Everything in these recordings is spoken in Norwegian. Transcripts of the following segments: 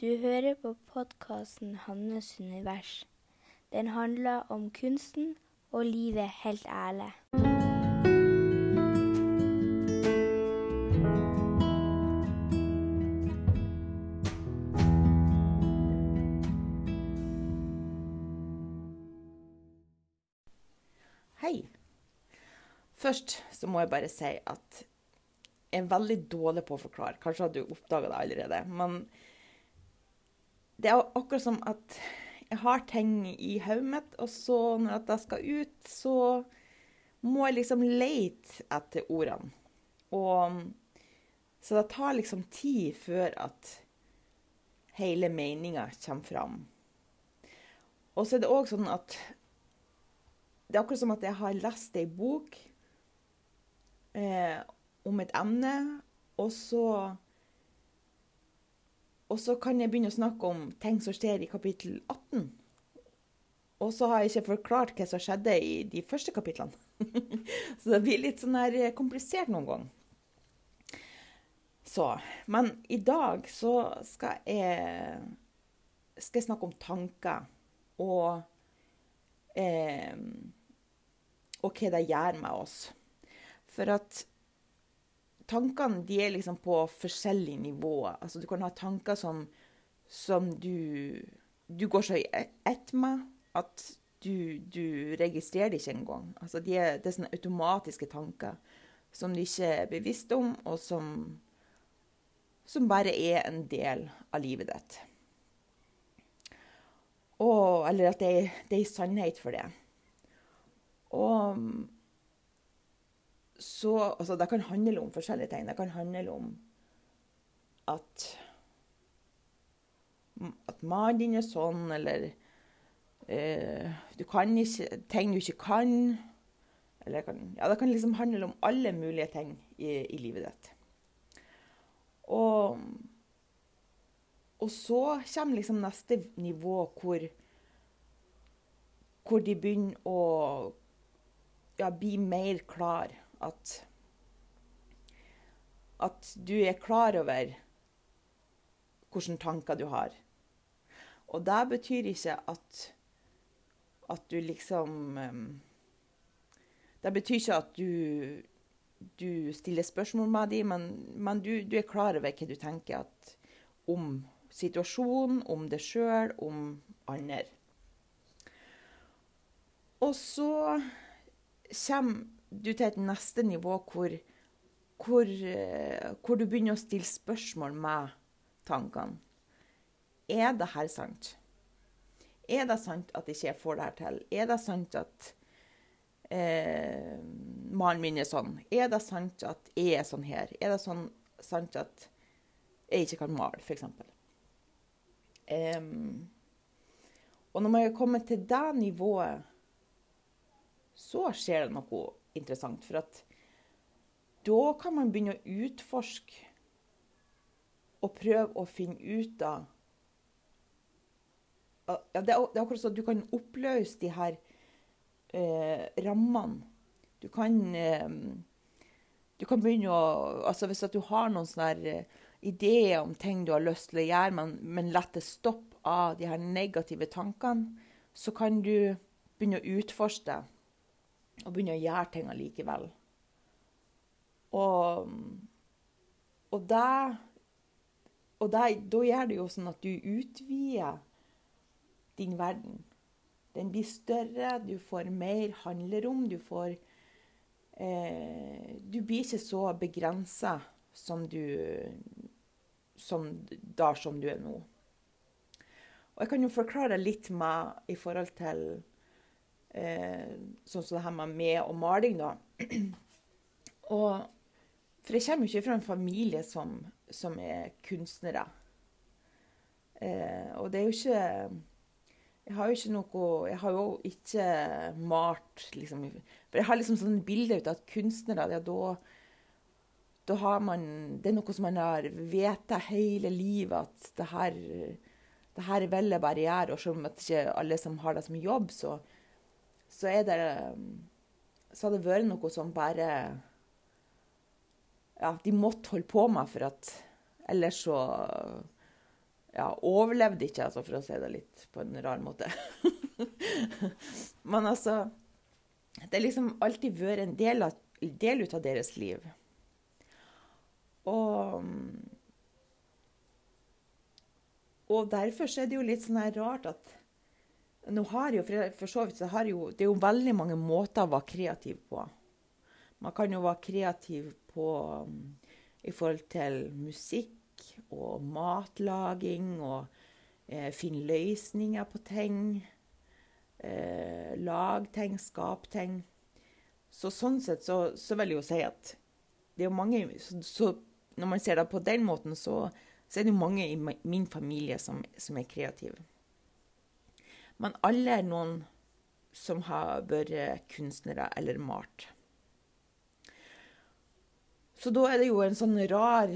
Du hører på podkasten 'Hannes univers'. Den handler om kunsten og livet helt ærlig. Hei. Først så må jeg bare si at jeg er veldig dårlig på å forklare. Kanskje hadde du oppdaga det allerede. Men det er akkurat som at jeg har ting i hodet mitt, og så når jeg skal ut, så må jeg liksom leite etter ordene. Og Så det tar liksom tid før at hele meninga kommer fram. Og så er det òg sånn at det er akkurat som at jeg har lest ei bok eh, om et emne, og så Og så kan jeg begynne å snakke om ting som skjer i kapittel 18. Og så har jeg ikke forklart hva som skjedde i de første kapitlene. så det blir litt sånn her eh, komplisert noen ganger. Så Men i dag så skal jeg, skal jeg snakke om tanker og eh, og hva det gjør med oss. For at tankene de er liksom på forskjellige nivåer. Altså, du kan ha tanker som, som du, du går så i ett med at du, du registrerer det ikke engang. Altså, de er, det er sånne automatiske tanker som du ikke er bevisst om, og som, som bare er en del av livet ditt. Og, eller at det, det er en sannhet for det. Og så Altså, det kan handle om forskjellige ting. Det kan handle om at at mannen din er sånn, eller eh, du kan ikke ting du ikke kan. Eller kan, ja, det kan liksom handle om alle mulige ting i, i livet ditt. Og, og så kommer liksom neste nivå hvor, hvor de begynner å ja, bli mer klar. At, at du er klar over hvilke tanker du har. Og det betyr ikke at, at du liksom Det betyr ikke at du, du stiller spørsmål med dem, men, men du, du, er klar over hva du tenker at, om situasjonen, om deg sjøl, om andre. Og så kommer du til et neste nivå hvor, hvor, hvor, du begynner å stille spørsmål med tankene. Er det her sant? Er det sant at ikke jeg får det her til? Er det sant at eh, mannen min er sånn? Er det sant at jeg er sånn her? Er det sånn, sant at jeg ikke kan male, f.eks.? Um, og når man er kommet til det nivået så skjer det noe interessant. For at da kan man begynne å utforske og prøve å finne ut av ja, det, er, akkurat sånn at du kan oppløse de her eh, rammene. Du kan, eh, du kan begynne å altså Hvis du har noen sånne eh, ideer om ting du har lyst til å gjøre, men, men lar det stoppe av de her negative tankene, så kan du begynne å utforske det og begynne å gjøre ting allikevel. Og, og, det, og det, da gjør det jo sånn at du utvider din verden. Den blir større, du får mer handlerom, du får eh, Du blir ikke så begrensa som du som, da som du er nå. Og jeg kan jo forklare litt med i forhold til Eh, sånn som det her med med og maling, da. og, for jeg kommer jo ikke fra en familie som, som er kunstnere. Eh, og det er jo ikke Jeg har jo ikke noe Jeg har jo ikke malt, liksom. For jeg har liksom sånne bilder av at kunstnere er da da har man Det er noe som man har veta hele livet, at det her, det her er veldig barriere. Og selv om ikke alle som har det som jobb, så, så er det Så har det vært noe som bare Ja, de måtte holde på med for at ellers så ja, overlevde ikke, altså, for å si det litt på en rar måte. Men altså Det har liksom alltid vært en del, av, del ut av deres liv. Og Og derfor er det jo litt sånn her rart at nå har jo, for så vidt så har jo, Det er jo veldig mange måter å være kreativ på. Man kan jo være kreativ på um, i forhold til musikk og matlaging og eh, finne løsninger på ting. Eh, lag ting, skap ting. Så sånn sett så, så, vil jeg jo si at det er mange så, så Når man ser det på den måten, så, så er det jo mange i min familie som, som er kreative. Men alle er noen som har vært kunstnere eller malt. Så da er det jo en sånn rar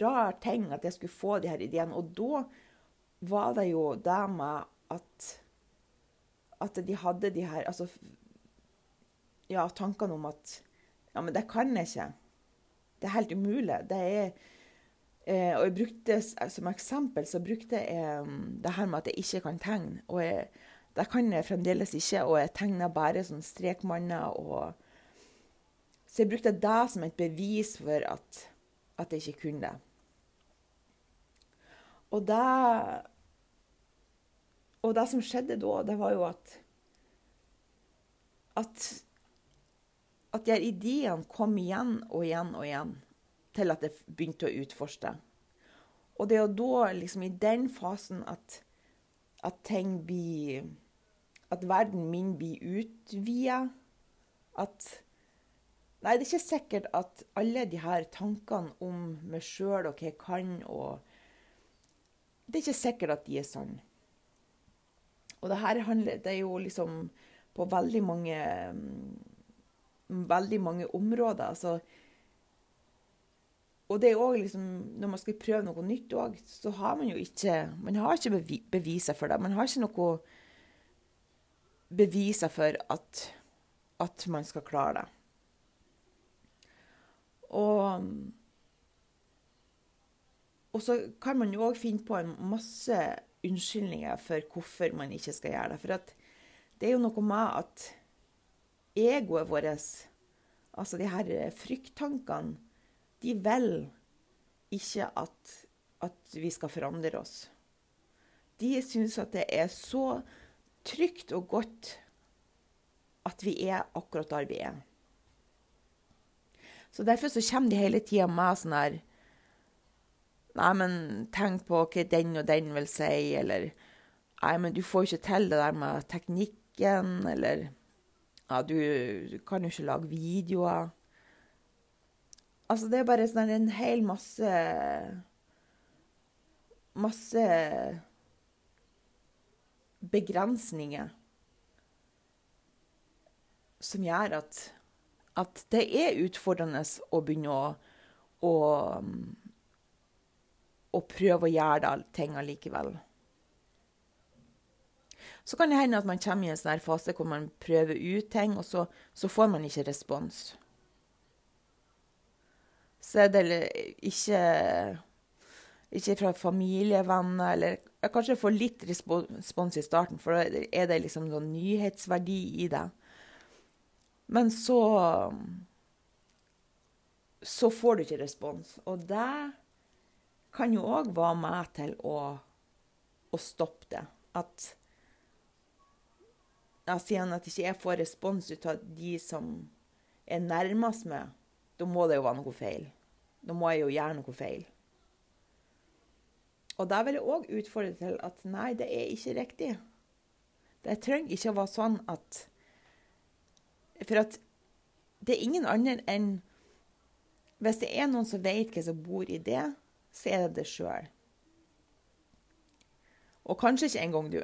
rar ting at jeg skulle få de her ideene. Og da var det jo det med at at de hadde de her Altså ja, tankene om at Ja, men det kan jeg ikke. Det er helt umulig. Det er Eh, og jeg brukte, Som eksempel så brukte jeg um, det her med at jeg ikke kan tegne. Og jeg, det kan jeg fremdeles ikke, og jeg tegner bare sånn strekmanner. og Så jeg brukte det som et bevis for at, at jeg ikke kunne det. Og det Og det som skjedde da, det var jo at At, at de ideene kom igjen og igjen og igjen til at jeg begynte å utforske. Og det er jo da, liksom i den fasen, at, at ting blir At verden min blir utvida. At Nei, det er ikke sikkert at alle de her tankene om meg sjøl og hva jeg kan og Det er ikke sikkert at de er sanne. Og det her handler Det er jo liksom på veldig mange Veldig mange områder. Altså og det er også liksom, Når man skal prøve noe nytt òg, så har man jo ikke Man har ikke beviser for det. Man har ikke noe beviser for at, at man skal klare det. Og, og så kan man jo òg finne på en masse unnskyldninger for hvorfor man ikke skal gjøre det. For det er jo noe med at egoet vårt, altså de her frykttankene de vil ikke at, at vi skal forandre oss. De syns at det er så trygt og godt at vi er akkurat der vi er. Så Derfor så kommer de hele tida med sånn her Nei, men tenk på hva den og den vil si, eller Nei, men du får ikke til det der med teknikken, eller Ja, du, du kan jo ikke lage videoer. Altså, det er bare sånn en hel masse Masse begrensninger som gjør at, at det er utfordrende å begynne å, å, å prøve å gjøre ting allikevel. Så kan det hende at man kommer i en sånn fase hvor man prøver ut ting, og så, så får man ikke respons så er det ikke ikke fra familievenner, eller kanskje får litt respons i starten, for da er det liksom noen nyhetsverdi i det. Men så så får du ikke respons. Og det kan jo òg være med til å, å stoppe det. At jeg Siden at ikke jeg får respons ut av de som er nærmest meg, da må det jo være noe feil. Da må jeg jo gjøre noe feil. Og da vil jeg òg utfordre til at nei, det er ikke riktig. Det trenger ikke å være sånn at For at det er ingen andre enn Hvis det er noen som vet hva som bor i det, så er det det sjøl. Og kanskje ikke engang du.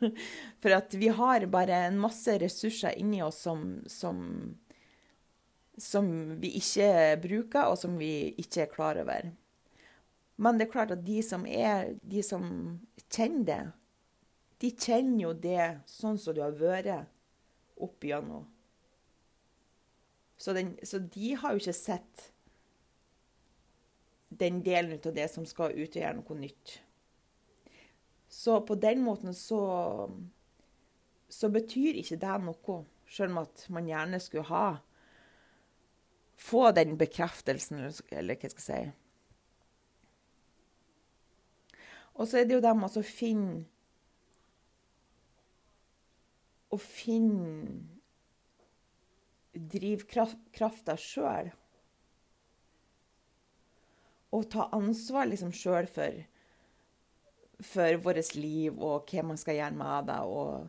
For at vi har bare en masse ressurser inni oss som, som som vi ikke bruker, og som vi ikke er klar over. Men det er klart at de som, er, de som kjenner det, de kjenner jo det sånn som du har vært opp igjennom. Så, den, så de har jo ikke sett den delen av det som skal utgjøre noe nytt. Så på den måten så, så betyr ikke det noe, selv om at man gjerne skulle ha få den bekreftelsen, eller hva skal jeg si. Og så er det jo dem å finne Å finne drivkrafta sjøl. Og ta ansvar liksom sjøl for, for vårt liv og hva man skal gjøre med det. Og,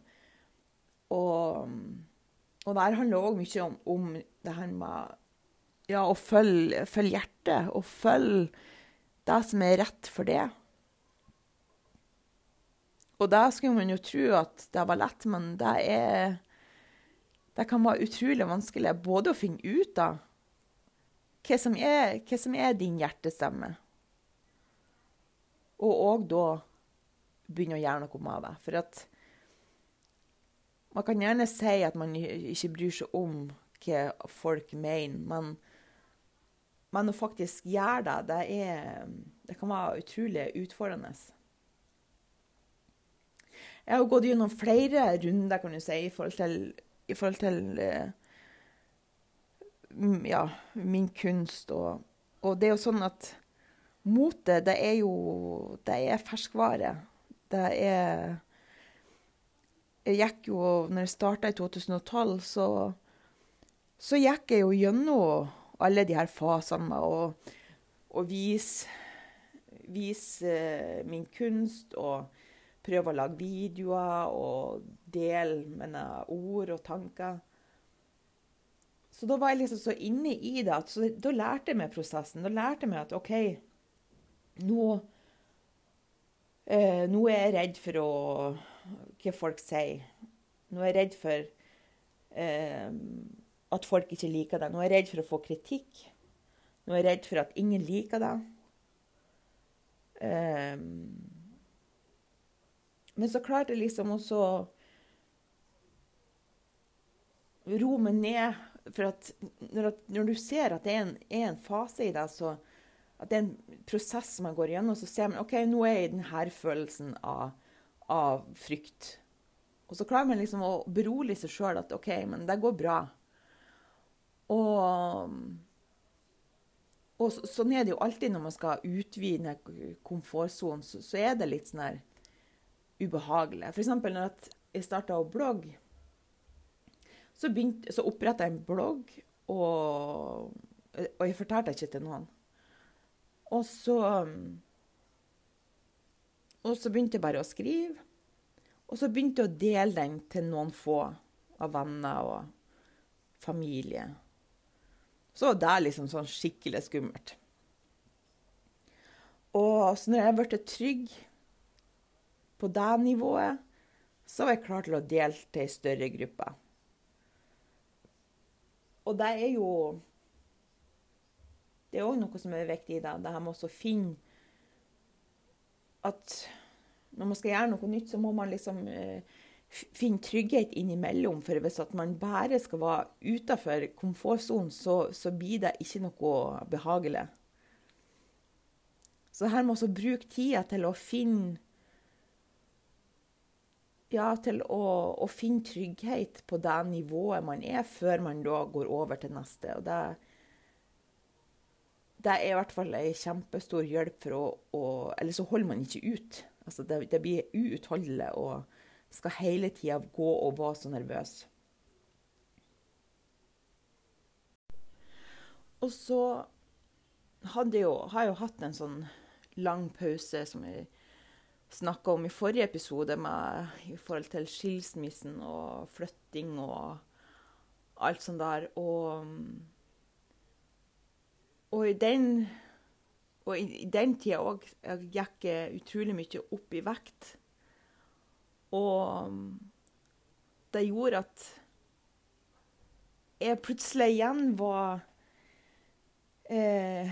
og, og det handler òg mye om, om, det her med ja, og følg, følg hjertet. Og følg det som er rett for det. Og da skulle man jo tro at det var lett, men det er Det kan være utrolig vanskelig både å finne ut av hva som er, hva som er din hjertestemme, og òg da begynne å gjøre noe med det. For at man kan gjerne si at man ikke bryr seg om hva folk mener, men, men å faktisk gjøre det, det, er, det kan være utrolig utfordrende. Jeg har gått gjennom flere runder kan du si, i forhold til, i forhold til eh, ja, min kunst. Og, og, det er jo sånn at motet, det er jo det er ferskvare. Det er Jeg gikk jo Når jeg starta i 2012, så, så gikk jeg jo gjennom alle de her fasene å, å vise, vise min kunst og prøve å lage videoer og dele mine ord og tanker. Så da var jeg liksom så inne i det at da lærte jeg meg prosessen. Da lærte jeg meg at OK, nå, eh, nå er jeg redd for å, hva folk sier. Nå er jeg redd for eh, at folk ikke liker det. Nå er jeg redd for å få kritikk. Nå er jeg redd for at ingen liker det. Um, men så klarte jeg liksom også ro meg ned. For at når, når, du ser at det er en, er en fase i deg, så at det er en prosess man går gjennom, så ser man OK, nå er jeg i denne følelsen av, av frykt. Og så klarer man liksom å berolige seg sjøl at OK, men det går bra. Og, og sånn er det jo alltid når man skal utvide komfortsonen. Så, så, er det litt sånn her ubehagelig. F.eks. når jeg starta å blogge, så, begynte, så oppretta jeg en blogg, og, og jeg fortalte ikke til noen. Og så Og så begynte jeg bare å skrive. Og så begynte jeg å dele den til noen få av venner og familie. Så var det liksom sånn skikkelig skummelt. Og så når jeg ble trygg på det nivået, så var jeg klar til å dele til ei større gruppe. Og det er jo Det er òg noe som er viktig i det. Det her med å finne at når man skal gjøre noe nytt, så må man liksom eh, finne trygghet innimellom. For hvis at man bare skal være utafor komfortsonen, så, så, blir det ikke noe behagelig. Så her må man også bruke tida til å finne ja, til å, å, finne trygghet på det nivået man er, før man da går over til neste. Og det, det er i hvert fall en kjempestor hjelp for å, å Eller så holder man ikke ut. Altså det, det blir uutholdelig og skal hele tida gå og være så nervøs. Og så hadde jo, har jeg jo hatt en sånn lang pause som jeg snakka om i forrige episode med, i forhold til skilsmissen og flytting og alt sånt der. Og, og i den og i, i den tida òg jeg utrolig mye opp i vekt. Og det gjorde at jeg plutselig igjen var eh,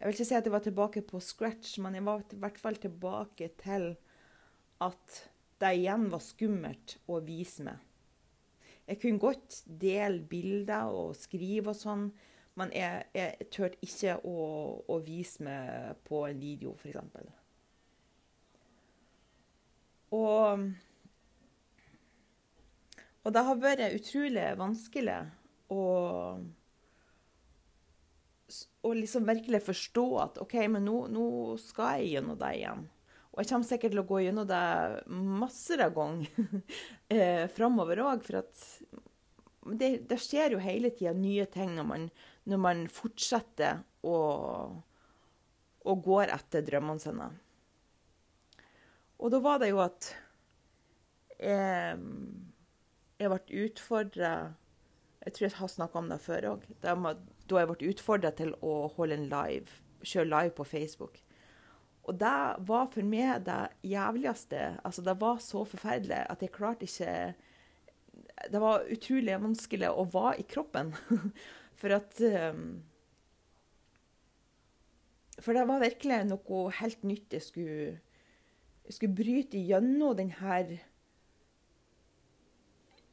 jeg vil ikke si at jeg var tilbake på scratch, men jeg var i hvert fall tilbake til at det igjen var skummelt å vise meg. Jeg kunne godt dele bilder og skrive og sånn, Men jeg, jeg turte ikke å, å, vise meg på en video, f.eks. Og, og det har vært utrolig vanskelig å, å liksom virkelig forstå at OK, men nå, nå skal jeg gjennom det igjen. Og jeg kommer sikkert til å gå gjennom det masser av ganger eh, framover òg. For at det, det, skjer jo hele tida nye ting når man, når man fortsetter å, å gå etter drømmene sine. Og da var det jo at jeg, jeg ble utfordra Jeg tror jeg har snakka om det før òg. Da jeg ble utfordra til å holde en live, kjøre live på Facebook. Og det var for meg det jævligste. Altså, det var så forferdelig at jeg klarte ikke Det var utrolig vanskelig å være i kroppen. for at um, For det var virkelig noe helt nytt jeg skulle, skulle bryte gjennom denne,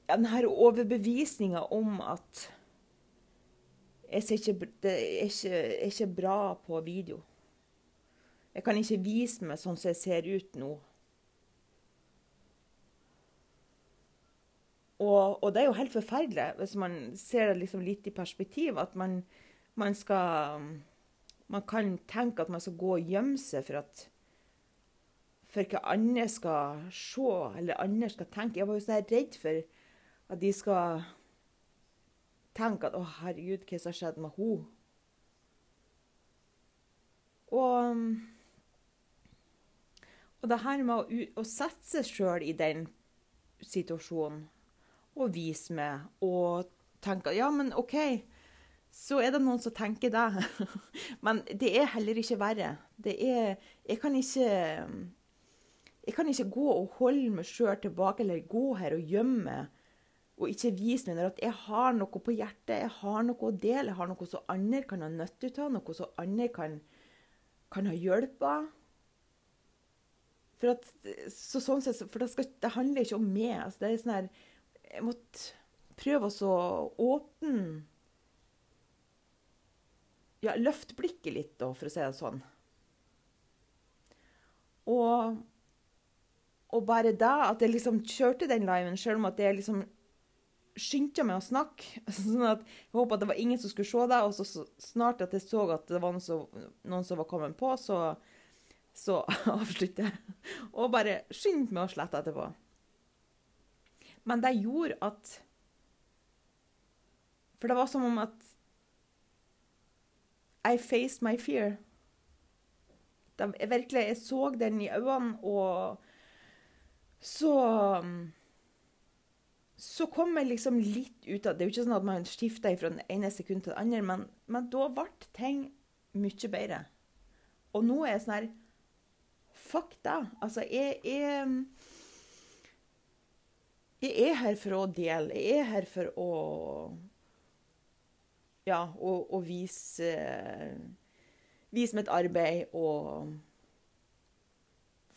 denne overbevisninga om at jeg ser ikke, det er ikke, er ikke bra på video. Jeg kan ikke vise meg sånn som jeg ser ut nå. Og, og, det er jo helt forferdelig, hvis man ser det liksom litt i perspektiv, at man, man, skal Man kan tenke at man skal gå og gjemme seg for at for hva andre skal se, eller andre skal tenke. Jeg var jo så redd for at de skal tenke at 'Å, herregud, hva som har skjedd med henne?' Og og det her med å, å sette seg sjøl i den situasjonen og vise meg og tenke Ja, men OK, så er det noen som tenker det. men det er heller ikke verre. Det er Jeg kan ikke jeg kan ikke gå og holde meg sjøl tilbake eller gå her og gjemme meg og ikke vise meg at jeg har noe på hjertet, jeg har noe å dele, jeg har noe som andre kan ha nytte av, noe som andre kan, kan ha hjelp av. For, at, så sånn sett, for det, skal, det, handler ikke om meg. Altså, det er sånn her Jeg måtte prøve å åpne Ja, løfte blikket litt, da, for å si det sånn. Og, og bare da, at jeg liksom kjørte den liven, selv om at jeg liksom skyndte meg å snakke. sånn at Jeg håpa at det var ingen som skulle se det, og så, snart at jeg så at det var noen som, noen som var kommet på, så så avslutter jeg. Og bare skyndte meg å slette etterpå. Men det gjorde at For det var som om at I faced my fear. Det, jeg virkelig, jeg så den i øynene, og så Så kom jeg liksom litt ut av Det er jo ikke sånn at man skifter fra den ene sekundet til det andre, men, men da ble ting mye bedre. Og nå er jeg sånn her Fuck da. Altså, jeg, jeg, jeg er her for å dele. Jeg er her for å Ja, å, å vise Vise mitt arbeid og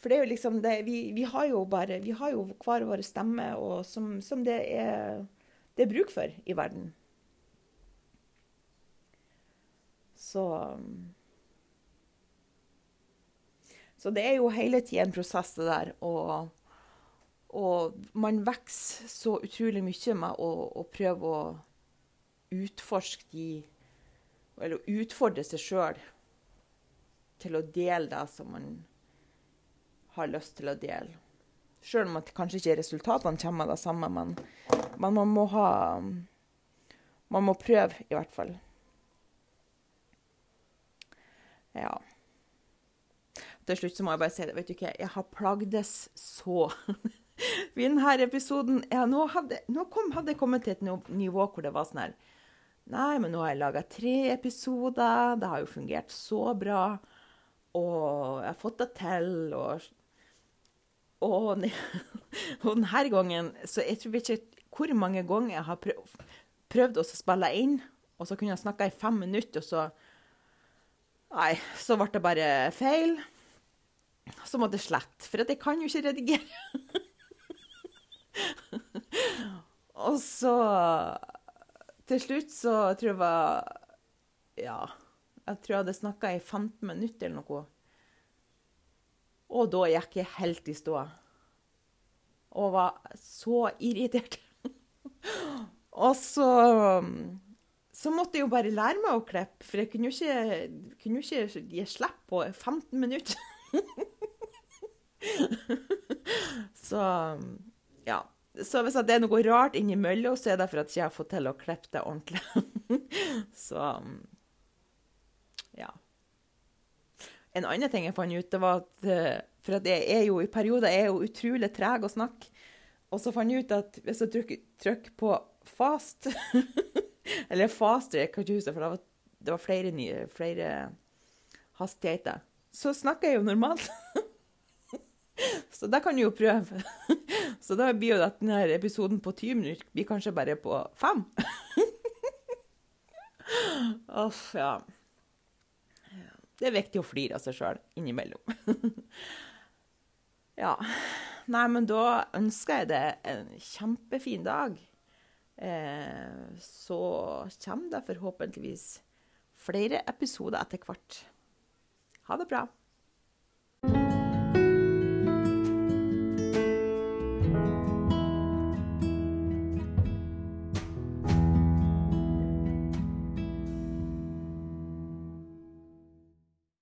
For det er jo liksom det Vi, vi har jo bare Vi har jo hver vår stemme, og som, som det, er, det er bruk for i verden. Så så det er jo hele tida en prosess, det der. Og, og, man vokser så utrolig mye med å, å prøve å utforske de Eller utfordre seg sjøl til å dele det som man har lyst til å dele. Sjøl om at kanskje ikke resultatene kommer av det samme, men, men man må ha Man må prøve, i hvert fall. Ja til slutt så må jeg bare si det. Vet du ikke, jeg har plagdes så i denne episoden ja, Nå, hadde, nå kom, hadde jeg kommet til et nivå hvor det var sånn her Nei, men nå har jeg laga tre episoder. Det har jo fungert så bra. Og jeg har fått det til. Og, og, og denne gangen Så jeg tror ikke hvor mange ganger jeg har prøvd, prøvd å spille inn, og så kunne jeg snakka i fem minutter, og så Nei, så ble det bare feil. Så måtte jeg slette, for jeg kan jo ikke redigere. og så Til slutt så tror jeg var Ja, jeg tror jeg hadde snakka i 15 minutter eller noe. Og da gikk jeg helt i stå. Og var så irritert. og så så måtte jeg jo bare lære meg å klippe, for jeg kunne jo ikke, kunne ikke gi slipp på 15 minutter. så ja. Så hvis det er noe rart innimellom, så er det for at jeg ikke har fått til å klippe det ordentlig. så ja. En annen ting jeg fant ut, det var at For at jeg er jo i perioder jeg er jo utrolig treg å snakke. Og så fant jeg ut at hvis jeg trykker, trykker på fast Eller faster, jeg kan ikke huske, for det var, det var flere, nye, flere hastigheter. Så snakker jeg jo normalt. Så det kan du jo prøve. Så da blir jo denne episoden på 20 minutter blir kanskje bare på 5. Uff, ja. Det er viktig å flire av seg sjøl innimellom. ja. Nei, men da ønsker jeg deg en kjempefin dag. Eh, så kommer det forhåpentligvis flere episoder etter hvert. Ha det bra.